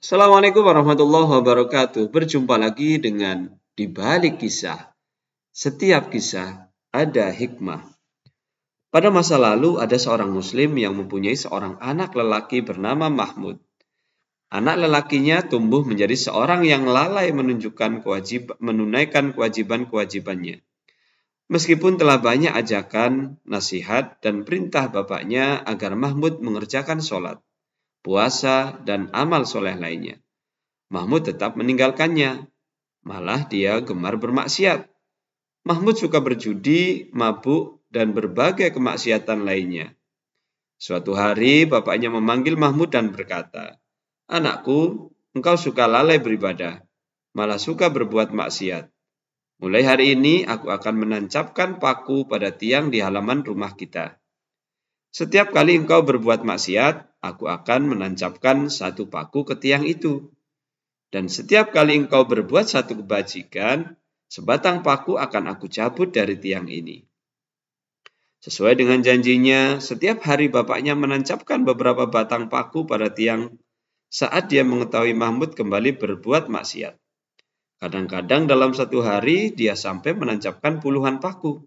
Assalamualaikum warahmatullahi wabarakatuh. Berjumpa lagi dengan di balik kisah. Setiap kisah ada hikmah. Pada masa lalu ada seorang muslim yang mempunyai seorang anak lelaki bernama Mahmud. Anak lelakinya tumbuh menjadi seorang yang lalai menunjukkan kewajib, menunaikan kewajiban-kewajibannya. Meskipun telah banyak ajakan, nasihat, dan perintah bapaknya agar Mahmud mengerjakan sholat puasa, dan amal soleh lainnya. Mahmud tetap meninggalkannya. Malah dia gemar bermaksiat. Mahmud suka berjudi, mabuk, dan berbagai kemaksiatan lainnya. Suatu hari bapaknya memanggil Mahmud dan berkata, Anakku, engkau suka lalai beribadah, malah suka berbuat maksiat. Mulai hari ini aku akan menancapkan paku pada tiang di halaman rumah kita. Setiap kali engkau berbuat maksiat, aku akan menancapkan satu paku ke tiang itu. Dan setiap kali engkau berbuat satu kebajikan, sebatang paku akan aku cabut dari tiang ini. Sesuai dengan janjinya, setiap hari bapaknya menancapkan beberapa batang paku pada tiang saat dia mengetahui Mahmud kembali berbuat maksiat. Kadang-kadang dalam satu hari dia sampai menancapkan puluhan paku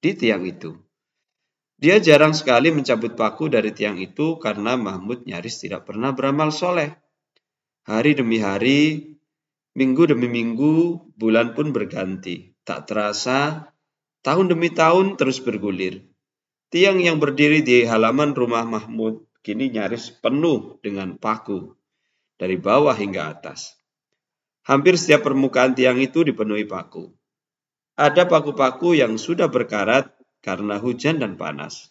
di tiang itu. Dia jarang sekali mencabut paku dari tiang itu karena Mahmud nyaris tidak pernah beramal soleh. Hari demi hari, minggu demi minggu, bulan pun berganti. Tak terasa, tahun demi tahun terus bergulir. Tiang yang berdiri di halaman rumah Mahmud kini nyaris penuh dengan paku dari bawah hingga atas. Hampir setiap permukaan tiang itu dipenuhi paku. Ada paku-paku yang sudah berkarat karena hujan dan panas.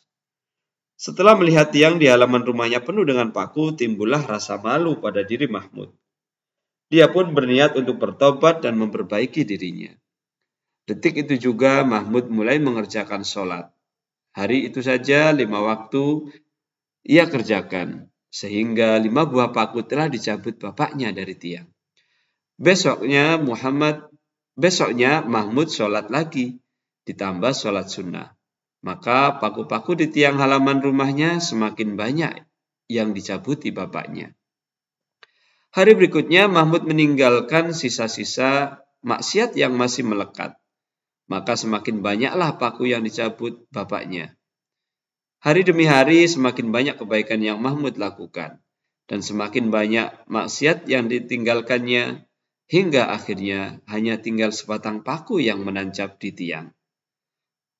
Setelah melihat tiang di halaman rumahnya penuh dengan paku, timbullah rasa malu pada diri Mahmud. Dia pun berniat untuk bertobat dan memperbaiki dirinya. Detik itu juga Mahmud mulai mengerjakan sholat. Hari itu saja lima waktu ia kerjakan, sehingga lima buah paku telah dicabut bapaknya dari tiang. Besoknya Muhammad, besoknya Mahmud sholat lagi, ditambah sholat sunnah. Maka paku-paku di tiang halaman rumahnya semakin banyak yang dicabuti bapaknya. Hari berikutnya Mahmud meninggalkan sisa-sisa maksiat yang masih melekat. Maka semakin banyaklah paku yang dicabut bapaknya. Hari demi hari semakin banyak kebaikan yang Mahmud lakukan. Dan semakin banyak maksiat yang ditinggalkannya hingga akhirnya hanya tinggal sebatang paku yang menancap di tiang.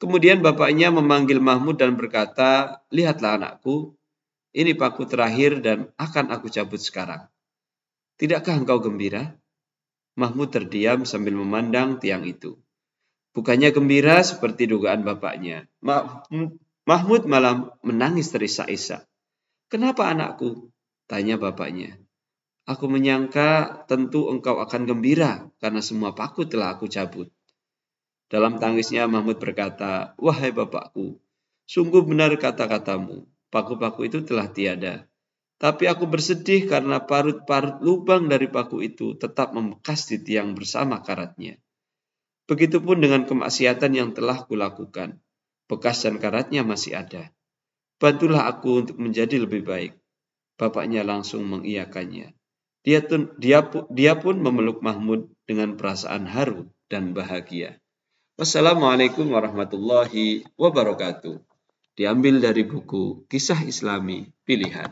Kemudian bapaknya memanggil Mahmud dan berkata, Lihatlah anakku, ini paku terakhir dan akan aku cabut sekarang. Tidakkah engkau gembira? Mahmud terdiam sambil memandang tiang itu. Bukannya gembira seperti dugaan bapaknya. Mahmud malah menangis terisak-isak. Kenapa anakku? Tanya bapaknya. Aku menyangka tentu engkau akan gembira karena semua paku telah aku cabut. Dalam tangisnya Mahmud berkata, Wahai bapakku, sungguh benar kata-katamu, paku-paku itu telah tiada. Tapi aku bersedih karena parut-parut lubang dari paku itu tetap membekas di tiang bersama karatnya. Begitupun dengan kemaksiatan yang telah kulakukan. Bekas dan karatnya masih ada. Bantulah aku untuk menjadi lebih baik. Bapaknya langsung mengiyakannya. Dia, dia, dia pun memeluk Mahmud dengan perasaan haru dan bahagia. Wassalamualaikum warahmatullahi wabarakatuh. Diambil dari buku Kisah Islami Pilihan.